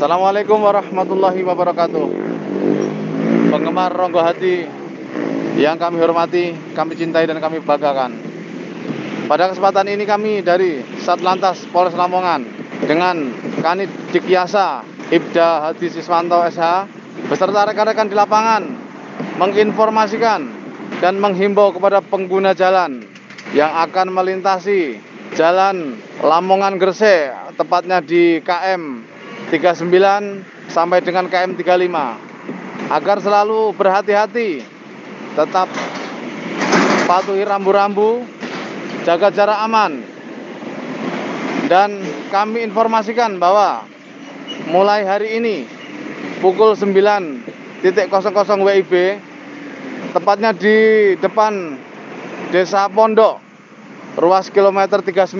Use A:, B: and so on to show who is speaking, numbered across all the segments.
A: Assalamualaikum warahmatullahi wabarakatuh. Penggemar Ronggo Hati Yang kami hormati, kami cintai dan kami banggakan. Pada kesempatan ini kami dari Satlantas Polres Lamongan Dengan Kanit Dikyasa Ibda Hadi Siswanto SH Beserta rekan-rekan di lapangan Menginformasikan dan menghimbau kepada pengguna jalan Yang akan melintasi Jalan Lamongan Gresik Tepatnya di KM 39 sampai dengan KM 35 agar selalu berhati-hati tetap patuhi rambu-rambu jaga jarak aman. Dan kami informasikan bahwa mulai hari ini pukul 9.00 WIB tepatnya di depan Desa Pondok ruas kilometer 39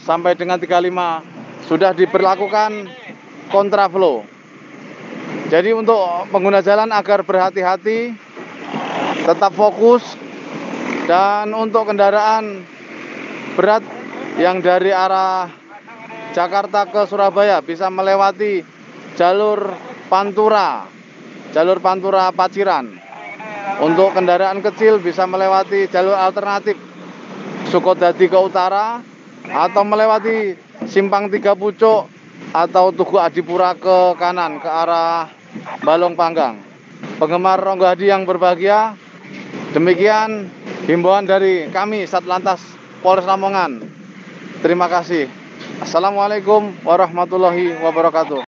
A: sampai dengan 35 sudah diberlakukan kontraflow. Jadi untuk pengguna jalan agar berhati-hati, tetap fokus, dan untuk kendaraan berat yang dari arah Jakarta ke Surabaya bisa melewati jalur Pantura, jalur Pantura Paciran. Untuk kendaraan kecil bisa melewati jalur alternatif Sukodadi ke utara atau melewati Simpang Tiga Pucuk atau Tugu Adipura ke kanan ke arah Balong Panggang. Penggemar Ronggo Hadi yang berbahagia, demikian himbauan dari kami Satlantas Polres Lamongan. Terima kasih. Assalamualaikum warahmatullahi wabarakatuh.